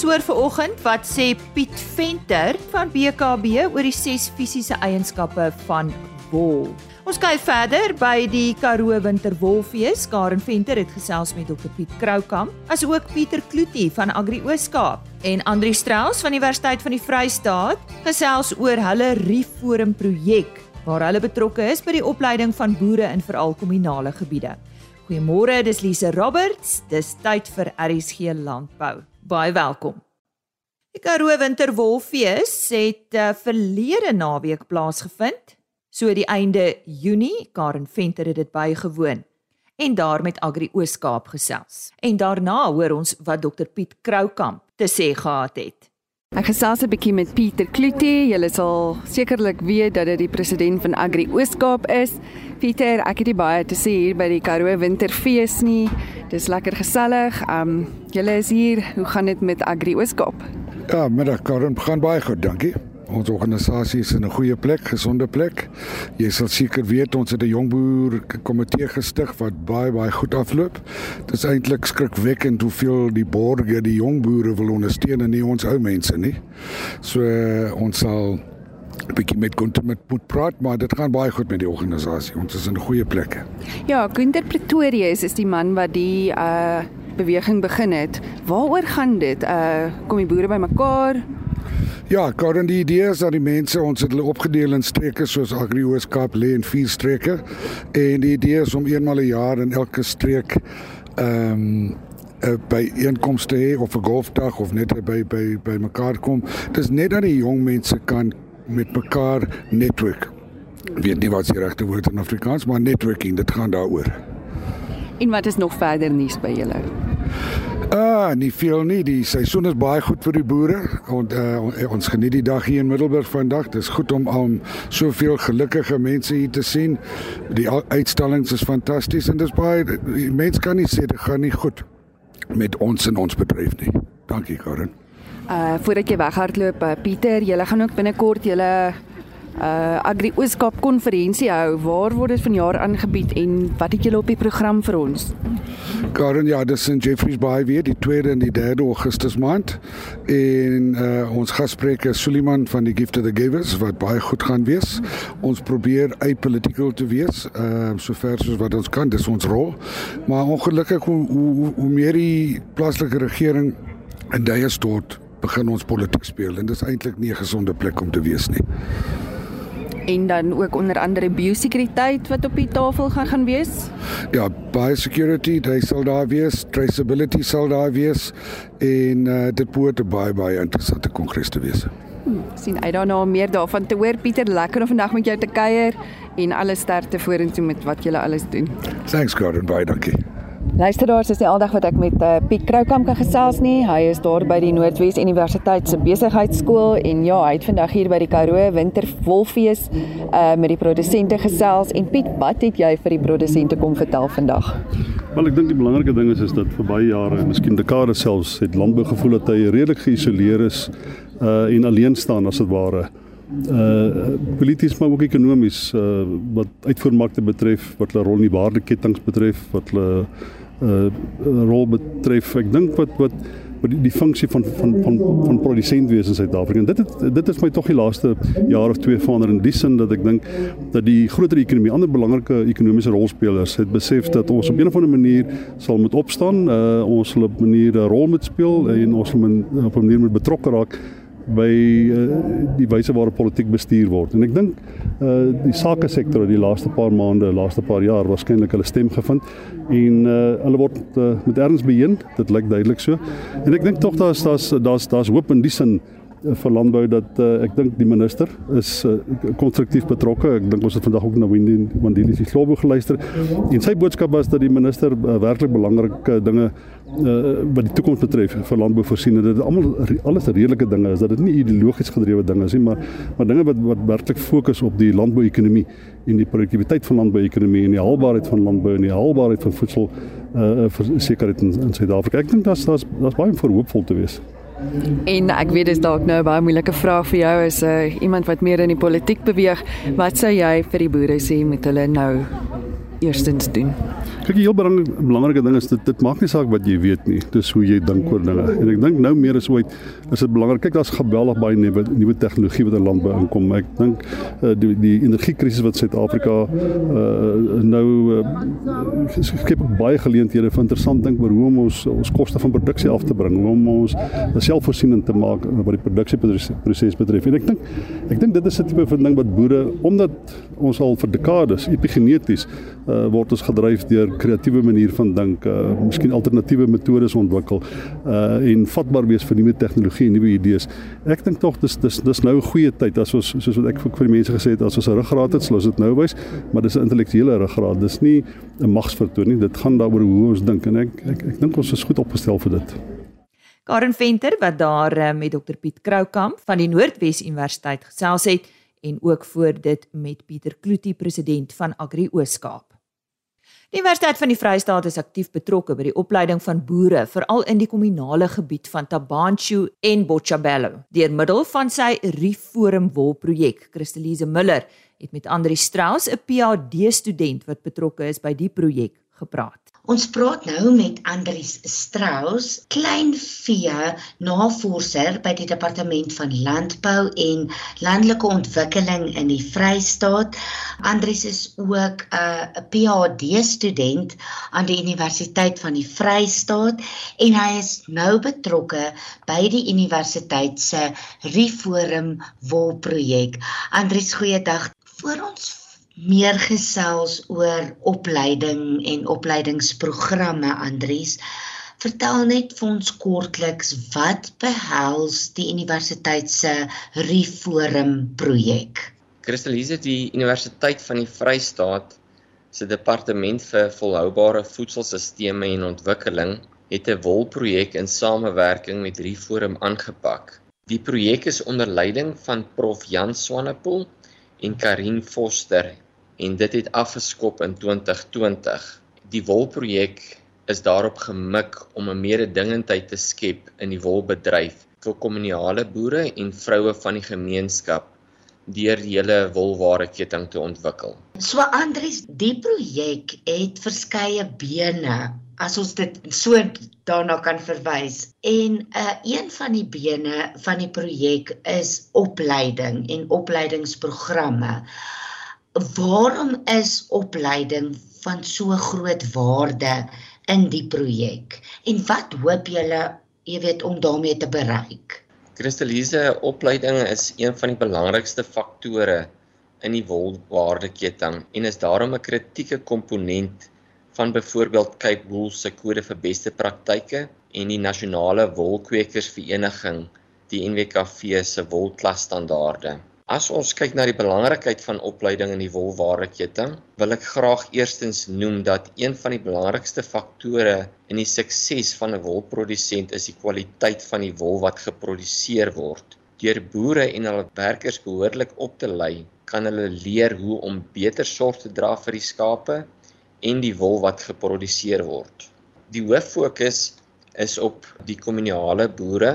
Ons hoor veraloggend wat sê Piet Venter van BKB oor die ses fisiese eienskappe van wol. Ons kyk verder by die Karoo Winterwolfees. Karen Venter het gesels met Dr Piet Kroukamp, asook Pieter Kloetie van Agri Ooskaap en Andri Strauss van die Universiteit van die Vrystaat gesels oor hulle Reforum projek waar hulle betrokke is by die opleiding van boere in veral kommunale gebiede. Goeiemôre, dis Lise Roberts. Dis tyd vir RSG Landbou. Baie welkom. Die Karoo Winterwolfees het uh, verlede naweek plaasgevind So die einde Junie, Karen Venter het dit bygewoon en daar met Agri Ooskaap gesels. En daarna hoor ons wat Dr Piet Kroukamp te sê gehad het. Ek gesels 'n bietjie met Pieter Kloetie. Julle sal sekerlik weet dat dit die president van Agri Ooskaap is. Pieter, ek het nie baie te sê hier by die Karoo Winterfees nie. Dis lekker gesellig. Um julle is hier. Hoe gaan dit met Agri Ooskaap? Ja, middag Karen, gaan baie goed, dankie. Ons organisasie is in 'n goeie plek, gesonde plek. Jy sal seker weet ons het 'n jong boer komitee gestig wat baie baie goed afloop. Dit is eintlik skrikwekkend hoeveel die borgers die jong boere wil ondersteun en nie ons ou mense nie. So ons sal 'n bietjie met Gunter met moet praat, maar dit gaan baie goed met die organisasie. Ons is in 'n goeie plek. Ja, Gunter Pretorius is die man wat die uh beweging begin het. Waaroor gaan dit? Uh kom die boere bymekaar? Ja, Karen, die idee is dat die mense ons het hulle opgedeel in streke soos Agri-Ooskaap lê in vier streke en die idee is om eenmal 'n jaar in elke streek ehm um, by einkomste hê of 'n golfdag of net by by by mekaar kom. Dis net dat die jong mense kan met mekaar netwerk. Weet nie wat die regte woord in Afrikaans, maar networking, dit gaan daaroor. En wat is nog verder nuus by julle? Ah, nie veel nie. Die seisoen is baie goed vir die boere. En uh, ons geniet die dag hier in Middelburg vandag. Dit is goed om al soveel gelukkige mense hier te sien. Die uitstallings is fantasties en dis baie mense kan nie sê dit gaan nie goed met ons en ons bedryf nie. Dankie, Karen. Uh voordat jy weghardloop, Pieter, jy gaan ook binnekort julle uh Agri Ooskaap konferensie hou. Waar word dit vanjaar aangebied en wat het julle op die program vir ons? Karen, ja, dis in Jeffreys Bay weer die 2de en die 3de Augustus maand. En uh ons gasspreker Suliman van die Gift of the Givers wat baie goed gaan wees. Ons probeer uit political te wees, uh sover soos wat ons kan, dis ons rol. Maar ongelukkig hoe hoe, hoe meer die plaaslike regering en daai is tot begin ons politiek speel en dis eintlik nie 'n gesonde plek om te wees nie en dan ook onder andere biosekuriteit wat op die tafel gaan gaan wees. Ja, biosecurity, dit sal daar wees, traceability sal daar wees en uh, dit behoort baie baie interessante kongres te wees. Hmm, sien, I don't know meer daarvan te hoor Pieter, lekker om vandag met jou te kuier en alle sterkte vorentoe met wat jy alles doen. Thanks Gordon, baie dankie. Luisteraars, dis nie aldag wat ek met uh, Piet Kroukamp kan gesels nie. Hy is daar by die Noordwes Universiteit se besigheidskool en ja, hy het vandag hier by die Karoo Winterwolfees uh met die produsente gesels en Piet, wat het jy vir die produsente kom vertel vandag? Wel, ek dink die belangrike ding is is dat vir baie jare, miskien dekades selfs, het landbou gevoel dat hy redelik geïsoleer is uh en alleen staan as dit ware uh polities maar ook ekonomies uh wat uitvoermarkte betref, wat hulle rol in die waardeketTINGS betref, wat hulle uh rol betref. Ek dink wat wat wat die, die funksie van van van van produsent wees in Suid-Afrika. Dit het, dit is my tog die laaste jaar of twee verander in die sin dat ek dink dat die groter ekonomie, ander belangrike ekonomiese rolspelers het besef dat ons op 'n of ander manier sal moet opstaan. Uh ons sal op 'n manier 'n rol moet speel en ons moet op 'n manier moet betrokke raak by uh, die wyse waarop politiek bestuur word. En ek dink uh die sake sektor die laaste paar maande, laaste paar jaar waarskynlik hulle stem gevind en uh hulle word uh, met erns beheen. Dit lyk duidelik so. En ek dink tog daar's daar's daar's daar's hoop in die sin vir landbou dat uh, ek dink die minister is konstruktief uh, betrokke. Ek dink ons het vandag ook na Wendy Mandela se slobo geluister. En sy boodskap was dat die minister uh, werklik belangrike dinge uh, wat die toekoms betref vir landbou voorsien en dit almal alles redelike dinge is dat dit nie ideologies gedrewe dinge is nie maar maar dinge wat wat werklik fokus op die landbouekonomie en die produktiwiteit van landbouekonomie en die haalbaarheid van landbou en die haalbaarheid van voedsel uh vir sekerheid in, in Suid-Afrika. Ek dink daar's daar's daar's baie vir hoopvol te wees. En ek weet dis dalk nou 'n baie moeilike vraag vir jou as 'n uh, iemand wat meer in die politiek beweeg. Wat sou jy vir die boere sê met hulle nou eerstens doen? Kyk, die heel belangrike ding is dit dit maak nie saak wat jy weet nie, dis hoe jy dink oor dinge. En ek dink nou meer as ooit is dit belangrik. Kyk, daar's geweldig baie nuwe nuwe tegnologie wat in landbou inkom. Ek dink uh, die die energiekrisis wat Suid-Afrika uh, nou uh, skep baie geleenthede vir interessant dink oor hoe om ons ons koste van produksie af te bring, hoe om ons selfvoorsienend te maak wat die produksieproses betref. En ek dink ek dink dit is 'n tipe van ding wat boere omdat ons al vir dekades epigeneties uh, word ons gedryf deur kreatiewe manier van dink, uh, miskien alternatiewe metodes ontwikkel uh, en vatbaar wees vir nuwe tegnologie en nuwe idees. Ek dink tog dis dis dis nou 'n goeie tyd as ons soos wat ek vir die mense gesê het as ons 'n ruggraat het, sal ons dit nou wys, maar dis 'n intellektuele ruggraat. Dis nie 'n magsvertoon nie. Dit gaan daaroor hoe ons dink en ek ek ek dink ons is goed opgestel vir dit. Karen Venter wat daar met Dr Piet Kroukamp van die Noordwes Universiteit gesels het en ook voor dit met Pieter Kloetie president van Agri Ooskaap. Die Universiteit van die Vrystaat is aktief betrokke by die opleiding van boere veral in die kommunale gebied van Tabanchu en Botshabelo. Deur middel van sy Reforum Wol projek, Christelise Miller het met Andri Strauss, 'n PhD student wat betrokke is by die projek, gepraat. Ons praat nou met Andries Strauss, kleinvee navorser by die Departement van Landbou en Landelike Ontwikkeling in die Vrystaat. Andries is ook 'n uh, PhD student aan die Universiteit van die Vrystaat en hy is nou betrokke by die universiteit se Reforum Wol projek. Andries, goeiedag. Voor ons meer gesels oor opleiding en opleidingsprogramme Andries. Vertel net vir ons kortliks wat behels die universiteit se Reforum projek. Christelise die Universiteit van die Vrystaat se departement vir volhoubare voedselstelsels en ontwikkeling het 'n wolprojek in samewerking met Reforum aangepak. Die projek is onder leiding van Prof Jan Swanepoel en Karin Foster en dit het afgeskop in 2020. Die wolprojek is daarop gemik om 'n mededingendheid te skep in die wolbedryf vir kommunale boere en vroue van die gemeenskap deur die hele wolwareketting te ontwikkel. So Andries, die projek het verskeie bene as ons dit so daarna kan verwys. En 'n uh, een van die bene van die projek is opleiding en opleidingsprogramme. Waarom is opleiding van so groot waarde in die projek? En wat hoop julle, jy weet, om daarmee te bereik? Kristelise, opleiding is een van die belangrikste faktore in die wolwaardeketting en is daarom 'n kritieke komponent van byvoorbeeld Cape Wool se kode vir beste praktyke en die nasionale wolkwekersvereniging, die NWKV se wolklasstandaarde. As ons kyk na die belangrikheid van opleiding in die wolwareketting, wil ek graag eerstens noem dat een van die belangrikste faktore in die sukses van 'n wolprodusent is die kwaliteit van die wol wat geproduseer word. Deur boere en hulle werkers behoorlik op te lei, kan hulle leer hoe om beter sorg te dra vir die skape en die wol wat geproduseer word. Die hoof fokus is op die kommunale boere,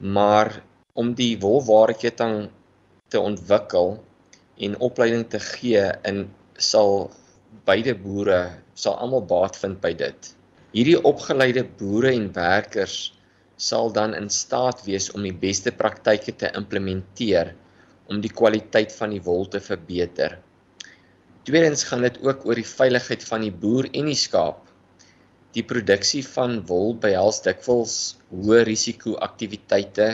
maar om die wolwareketting te ontwikkel en opleiding te gee in sal beide boere sal almal baat vind by dit. Hierdie opgeleide boere en werkers sal dan in staat wees om die beste praktyke te implementeer om die kwaliteit van die wol te verbeter. Tweedens gaan dit ook oor die veiligheid van die boer en die skaap. Die produksie van wol behels dikwels hoë risiko aktiwiteite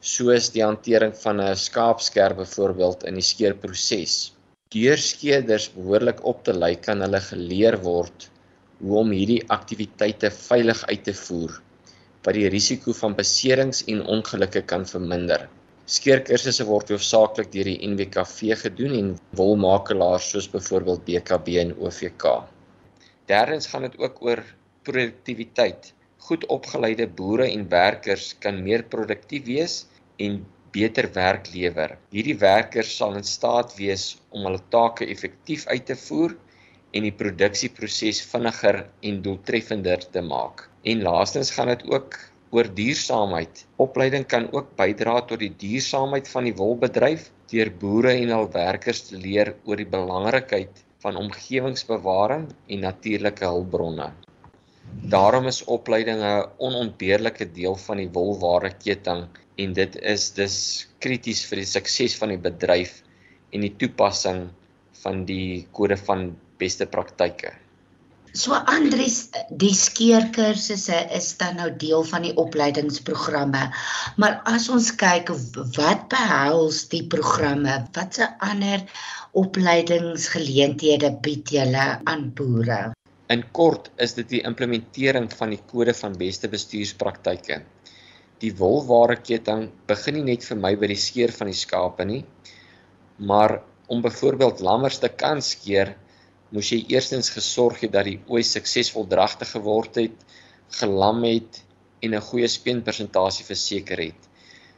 soos die hantering van 'n skaapskerp byvoorbeeld in die skeerproses. Deurskeerders behoorlik op te lei kan hulle geleer word hoe om hierdie aktiwiteite veilig uit te voer wat die risiko van beserings en ongelukke kan verminder. Skeerkursusse word hoofsaaklik deur die NWKV gedoen en wolmakelaars soos byvoorbeeld BKB en OVK. Derdens gaan dit ook oor produktiwiteit. Goed opgeleide boere en werkers kan meer produktief wees en beter werk lewer. Hierdie werkers sal in staat wees om hulle take effektief uit te voer en die produksieproses vinniger en doeltreffender te maak. En laastens gaan dit ook oor duursaamheid. Opleiding kan ook bydra tot die duursaamheid van die wolbedryf deur boere en hul werkers te leer oor die belangrikheid van omgewingsbewaring en natuurlike hulpbronne. Daarom is opleiding 'n onontbeerlike deel van die wolwaardeketting en dit is dus krities vir die sukses van die bedryf en die toepassing van die kode van beste praktyke. So Andries, die skeerkursusse is dan nou deel van die opleidingsprogramme. Maar as ons kyk wat behels die programme, watse ander opleidingsgeleenthede bied julle aan boere? In kort is dit die implementering van die kode van beste bestuurspraktyke. Die wolwareketting begin nie net vir my by die skeer van die skape nie, maar om byvoorbeeld lammers te kan skeer moes jy eerstens gesorg het dat die ooi suksesvol dragtig geword het, gelam het en 'n goeie speenpersentasie verseker het.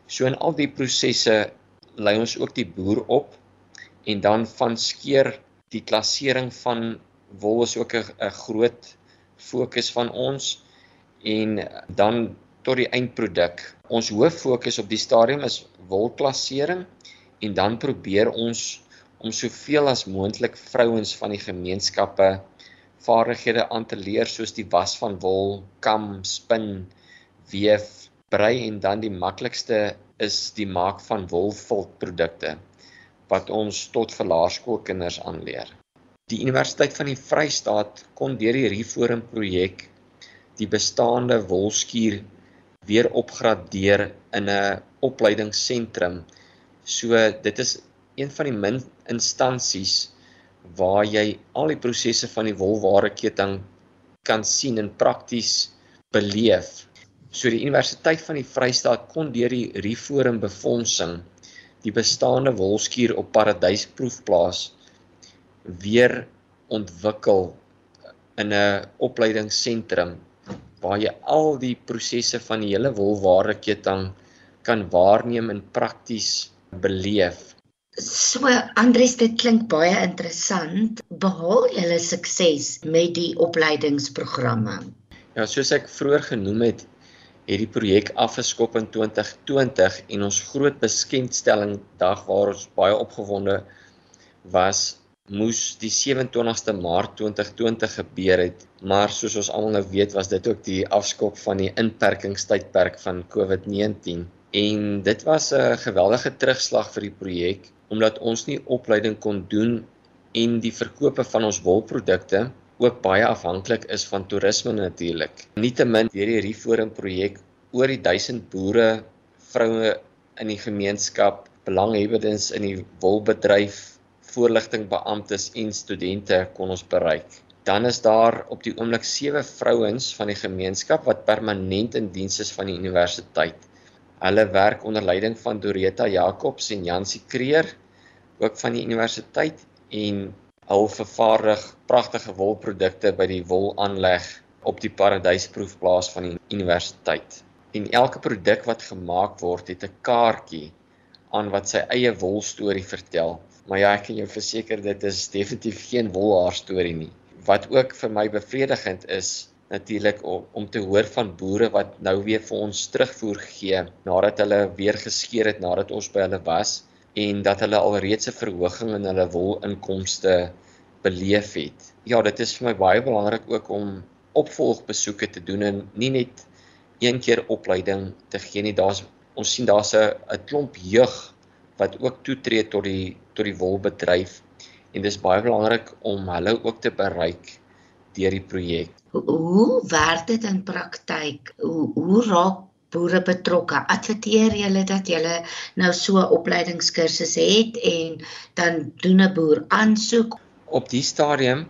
So in al die prosesse lei ons ook die boer op en dan van skeer die klassering van wol is ook 'n groot fokus van ons en dan tot die eindproduk. Ons hoof fokus op die stadium is wolklassering en dan probeer ons om soveel as moontlik vrouens van die gemeenskappe vaardighede aan te leer soos die was van wol, kam, spin, weef, brei en dan die maklikste is die maak van wolviltprodukte wat ons tot vir laerskoolkinders aanleer. Die Universiteit van die Vrystaat kon deur die Reforum projek die bestaande wolskuur weer opgradeer in 'n opleidingsentrum. So dit is een van die min instansies waar jy al die prosesse van die wolwareketting kan sien en prakties beleef. So die Universiteit van die Vrystaat kon deur die Reforum befondsing die bestaande wolskuur op Paradysproefplaas weer ontwikkel in 'n opleidingsentrum waar jy al die prosesse van die hele wolwareketting kan waarneem en prakties beleef So Andries, dit klink baie interessant. Behaal julle sukses met die opleidingsprogramme? Ja, soos ek vroeër genoem het, het die projek afgeskop in 2020 en ons groot beskenstelling dag waar ons baie opgewonde was, moes die 27ste Maart 2020 gebeur het, maar soos ons almal nou weet, was dit ook die afskop van die inperkingstydperk van COVID-19 en dit was 'n geweldige terugslag vir die projek omdat ons nie opleiding kon doen en die verkope van ons wolprodukte ook baie afhanklik is van toerisme natuurlik. Nietemin deur die Reforum projek oor die 1000 boere, vroue in die gemeenskap, belanghebbendes in die wolbedryf, voorligtingbeamptes en studente kon ons bereik. Dan is daar op die oomblik 7 vrouens van die gemeenskap wat permanent in diens is van die universiteit. Hulle werk onder leiding van Doreta Jacobs en Jansie Kreer ook van die universiteit en hul vervaardig pragtige wolprodukte by die wolaanleg op die Paradysproefplaas van die universiteit. En elke produk wat gemaak word, het 'n kaartjie aan wat sy eie wolstorie vertel. Maar ja, ek kan jou verseker dit is definitief geen wolhaar storie nie. Wat ook vir my bevredigend is, natuurlik om, om te hoor van boere wat nou weer vir ons terugvoer gee nadat hulle weer geskeer het nadat ons by hulle was en dat hulle alreeds 'n verhoging in hulle wolinkomste beleef het. Ja, dit is vir my baie belangrik ook om opvolgbesoeke te doen en nie net een keer opleiding te gee nie. Daar's ons sien daar's 'n 'n klomp jeug wat ook toetree tot die tot die wolbedryf en dis baie belangrik om hulle ook te bereik deur die projek. Hoe, werk dit in praktyk? Hoe hoe raak boere betrokke? Adverteer julle dat julle nou so 'n opleidingskursus het en dan doen 'n boer aansoek? Op die stadium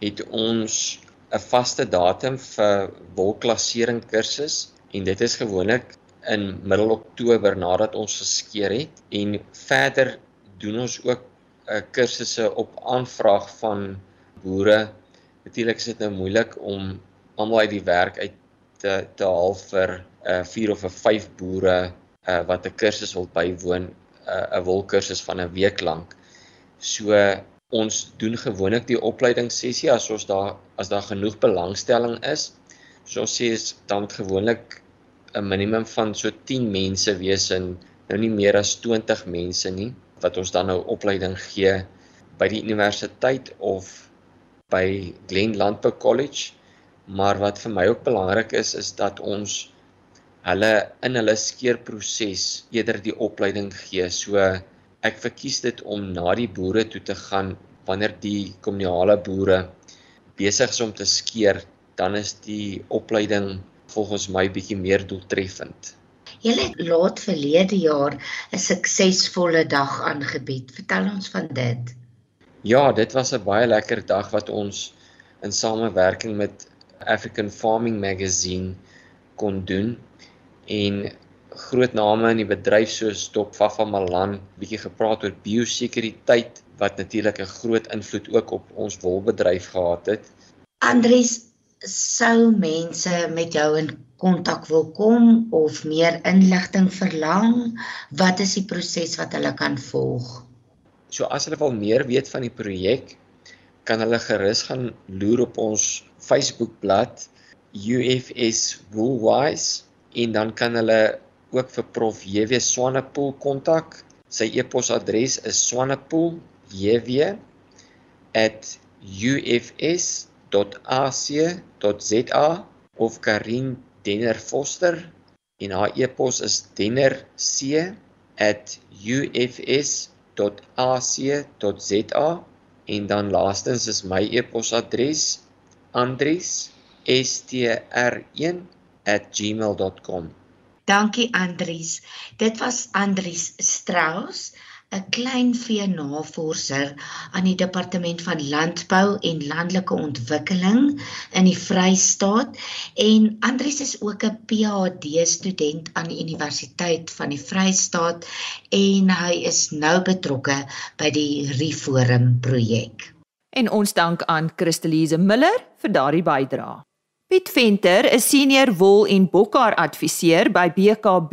het ons 'n vaste datum vir wolklassering kursus en dit is gewoonlik in middel Oktober nadat ons geskeer het en verder doen ons ook 'n uh, kursusse op aanvraag van boere Natuurlik is dit nou moeilik om almal uit die werk uit te te haal vir 'n uh, 4 of 'n 5 boere uh, wat 'n kursus wil bywoon, 'n uh, wolkursus van 'n week lank. So ons doen gewoonlik die opleidingssessie as ons daar as daar genoeg belangstelling is. So ons sê is dan gewoonlik 'n minimum van so 10 mense wees en nou nie meer as 20 mense nie wat ons dan nou opleiding gee by die universiteit of by Glen Landbou College. Maar wat vir my ook belangrik is is dat ons hulle in hulle skeerproses eerder die opleiding gee. So ek verkies dit om na die boere toe te gaan wanneer die kommunale boere besig is om te skeer, dan is die opleiding volgens my bietjie meer doeltreffend. Julle het laat verlede jaar 'n suksesvolle dag aangebied. Vertel ons van dit. Ja, dit was 'n baie lekker dag wat ons in samewerking met African Farming Magazine kon doen en groot name in die bedryf soos Dr. Fafa Malan bietjie gepraat oor biosekuriteit wat natuurlik 'n groot invloed ook op ons wolbedryf gehad het. Andries, sou mense met jou in kontak wil kom of meer inligting verlang, wat is die proses wat hulle kan volg? So as hulle wil meer weet van die projek, kan hulle gerus gaan loer op ons Facebookblad UFS Woolwise en dan kan hulle ook vir Prof JW Swanepoel kontak. Sy e-posadres is swanepoel@ufs denner.ac.za of Karin Denner Foster. En haar e-pos is dennerc@ufs.ac.za en dan laastens is my e-posadres andries.str1@gmail.com Dankie Andries. Dit was Andries Strauss 'n kleinvee navorser aan die departement van landbou en landelike ontwikkeling in die Vrystaat en Andries is ook 'n PhD student aan die Universiteit van die Vrystaat en hy is nou betrokke by die Reforum projek. En ons dank aan Christelise Miller vir daardie bydrae. Piet Venter, 'n senior wol en bokhaar adviseur by BKB,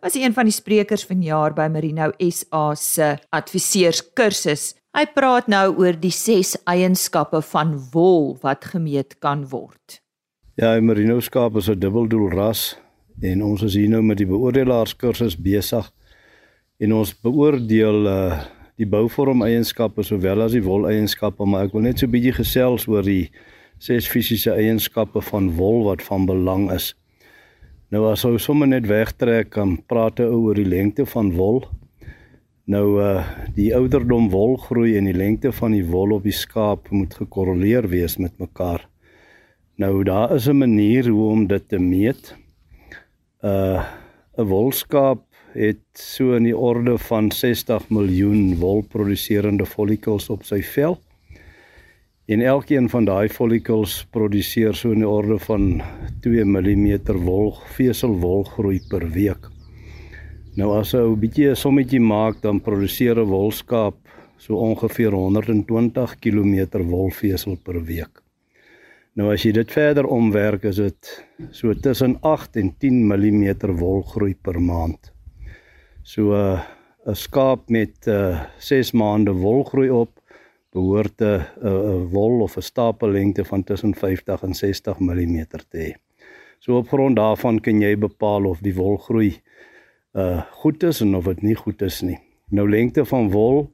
was een van die sprekers vanjaar by Merino SA se adviseurskursus. Hy praat nou oor die 6 eienskappe van wol wat gemeet kan word. Ja, Merino skaap is 'n dubbeldoel ras en ons is hier nou met die beoordelaarskursus besig en ons beoordeel uh die bouvorm eienskappe sowel as die wol eienskappe, maar ek wil net so 'n bietjie gesels oor die ses fisiese eienskappe van wol wat van belang is. Nou as ou sommer net wegtrek kan praat oor die lengte van wol. Nou uh die ouderdom wol groei en die lengte van die wol op die skaap moet gekorreleer wees met mekaar. Nou daar is 'n manier hoe om dit te meet. Uh 'n wolskaap het so in die orde van 60 miljoen wolproduserende follikels op sy vel. En elkeen van daai follicles produseer so 'n orde van 2 mm wol veselwolgroei per week. Nou as jy 'n bietjie 'n sommetjie maak, dan produseer 'n wolskaap so ongeveer 120 km wolvesel per week. Nou as jy dit verder omwerk, is dit so tussen 8 en 10 mm wolgroei per maand. So 'n uh, skaap met uh, 6 maande wolgroei op behoort 'n 'n wol of 'n stapellengte van tussen 50 en 60 mm te hê. So op grond daarvan kan jy bepaal of die wol groei uh goed is en of dit nie goed is nie. Nou lengte van wol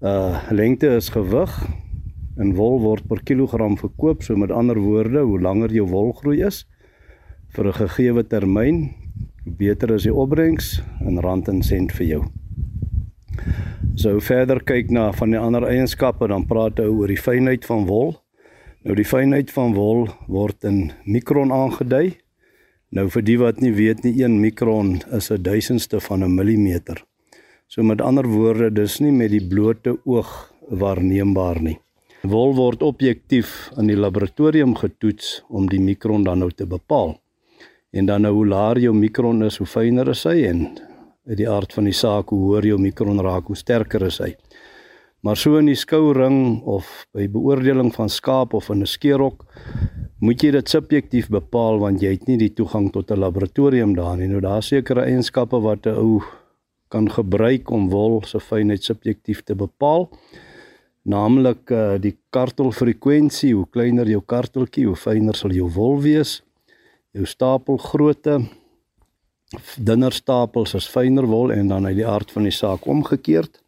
uh lengte is gewig en wol word per kilogram verkoop. So met ander woorde, hoe langer jou wol groei is vir 'n gegeewe termyn, hoe beter is die opbrengs in rand en sent vir jou. So verder kyk na van die ander eienskappe dan praat hy oor die fynheid van wol. Nou die fynheid van wol word in mikron aangedui. Nou vir die wat nie weet nie, 1 mikron is 'n duisendste van 'n millimeter. So met ander woorde, dis nie met die blote oog waarneembaar nie. Wol word objektief in die laboratorium getoets om die mikron dan nou te bepaal. En dan nou hoe laer jou mikron is, hoe fyner is hy en uit die aard van die saak hoe hoor jou mikron raak hoe sterker is hy. Maar so in die skouring of by beoordeling van skaap of in 'n skeerhok moet jy dit subjektief bepaal want jy het nie die toegang tot 'n laboratorium daar nie. Nou daar sekerre eienskappe wat 'n ou kan gebruik om wol se fynheid subjektief te bepaal. Naamlik uh, die kartelfrekwensie, hoe kleiner jou karteltjie, hoe fyner sal jou wol wees. Jou stapelgrootte, dunner stapels is fyner wol en dan uit die aard van die saak omgekeerd.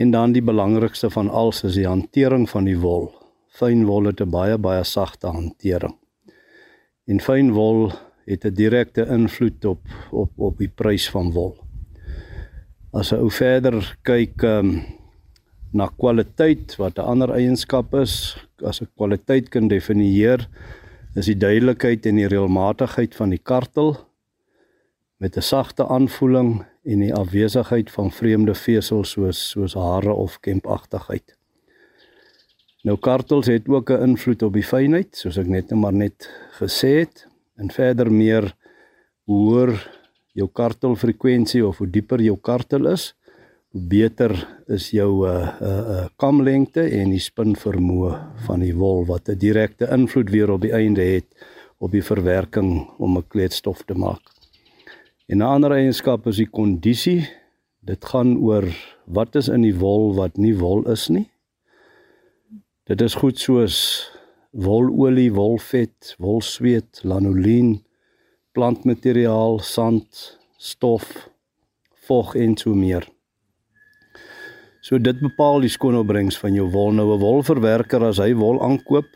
En dan die belangrikste van alles is die hantering van die wol. Fyn wol het 'n baie baie sagte hantering. En fyn wol het 'n direkte invloed op op op die prys van wol. As 'n ou verder kyk um, na kwaliteit wat 'n ander eienskap is, as 'n kwaliteit kan definieer, is die duidelikheid en die reëlmatigheid van die kartel met 'n sagte aanvoeling en die afwesigheid van vreemde vesels soos soos hare of kempagtigheid. Nou kartels het ook 'n invloed op die fynheid, soos ek net nou maar net gesê het, en verder meer hoe hoër jou kartelfrekwensie of hoe dieper jou kartel is, hoe beter is jou uh uh, uh kamlengte en die spinvermoë van die wol wat 'n direkte invloed weer op die einde het op die verwerking om 'n kleedstof te maak. En 'n ander eienskap is die kondisie. Dit gaan oor wat is in die wol wat nie wol is nie. Dit is goed soos wololie, wolvet, wolsweet, lanolien, plantmateriaal, sand, stof, vog en so meer. So dit bepaal die skoonopbrengs van jou wol. Nou 'n wolverwerker as hy wol aankoop,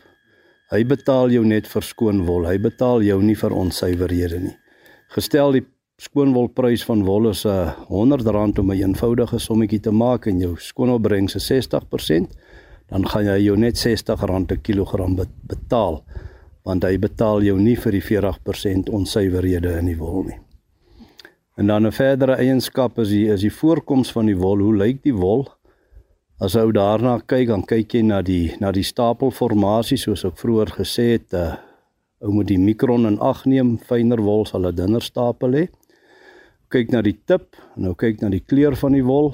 hy betaal jou net vir skoon wol. Hy betaal jou nie vir onsuiverhede nie. Gestel die skoonwolprys van wol is 'n uh, R100 om 'n eenvoudige sommetjie te maak en jou skoonopbrengs is 60%, dan gaan jy jou net R60 per kilogram betaal want hy betaal jou nie vir die 40% onsuiverhede in die wol nie. En dan 'n verdere eienskap is die is die voorkoms van die wol. Hoe lyk die wol? As ou daarna kyk, dan kyk jy na die na die stapelformasie soos ek vroeër gesê het, uh, ou moet die mikron in ag neem, fyner wol sal 'n dunner stapel hê kyk na die tip, nou kyk na die kleur van die wol.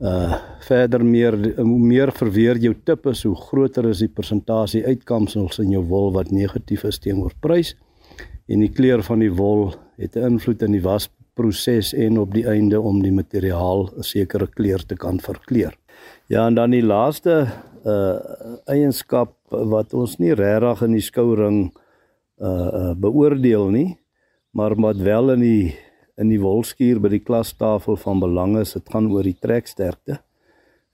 Uh verder meer hoe meer verweer jou tip is, hoe groter is die persentasie uitkomsels in jou wol wat negatief is teenoor prys. En die kleur van die wol het 'n invloed in die wasproses en op die einde om die materiaal 'n sekere kleur te kan verkleur. Ja, en dan die laaste uh eienskap wat ons nie regtig in die skouring uh, uh beoordeel nie, maar wat wel in die in die wolskuur by die klastafel van belang is, dit gaan oor die treksterkte.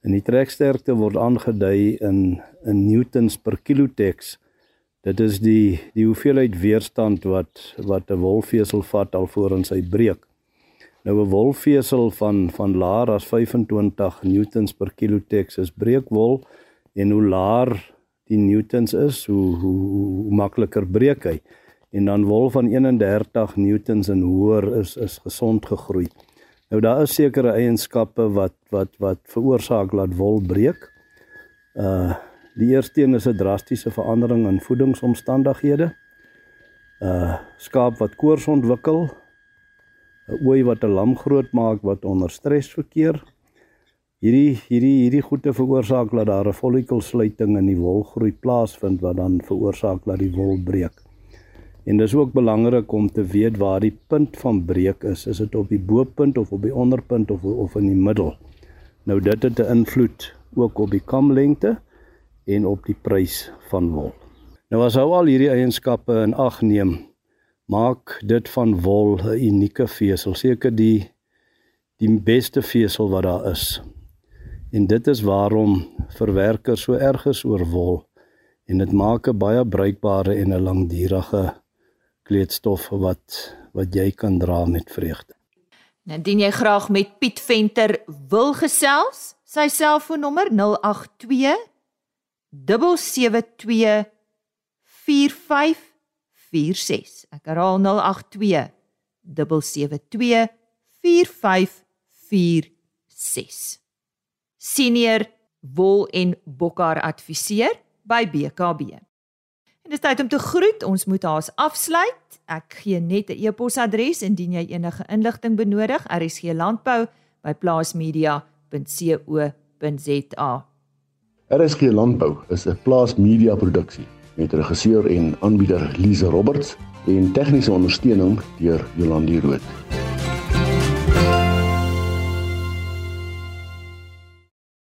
En die treksterkte word aangedui in in newtons per kilotex. Dit is die die hoeveelheid weerstand wat wat 'n wolvesel vat alvorens hy breek. Nou 'n wolvesel van van laer as 25 newtons per kilotex is breekwol en hoe laer die newtons is, hoe hoe, hoe makliker breek hy en dan wol van 31 newtons en hoër is is gesond gegroei. Nou daar is sekere eienskappe wat wat wat veroorsaak dat wol breek. Uh die eerste een is 'n drastiese verandering in voedingsomstandighede. Uh skaap wat koors ontwikkel, 'n ooi wat 'n lam groot maak wat onder stres verkeer. Hierdie hierdie hierdie goede veroorsaak dat daar 'n follikelsluiting in die wolgroei plaasvind wat dan veroorsaak dat die wol breek. En dis ook belangrik om te weet waar die punt van breek is. Is dit op die bo-punt of op die onderpunt of of in die middel? Nou dit het 'n invloed ook op die kamlengte en op die prys van wol. Nou as ou al hierdie eienskappe in ag neem, maak dit van wol 'n unieke vesel, seker die die beste vesel wat daar is. En dit is waarom verwerkers so erg is oor wol en dit maak 'n baie bruikbare en 'n langdurige kleedstof wat wat jy kan dra met vreugde. Indien jy graag met Piet Venter wil gesels, sy selfoonnommer 082 772 4546. Ek herhaal 082 772 4546. Senior wol en bokkar adviseur by BKB. En dis tyd om te groet. Ons moet haas afsluit. Ek gee net 'n e-posadres indien jy enige inligting benodig. rsglandbou@plaasmedia.co.za. RSG Landbou is 'n plaasmedia produksie met regisseur en aanbieder Lize Roberts en tegniese ondersteuning deur Jolandi Root.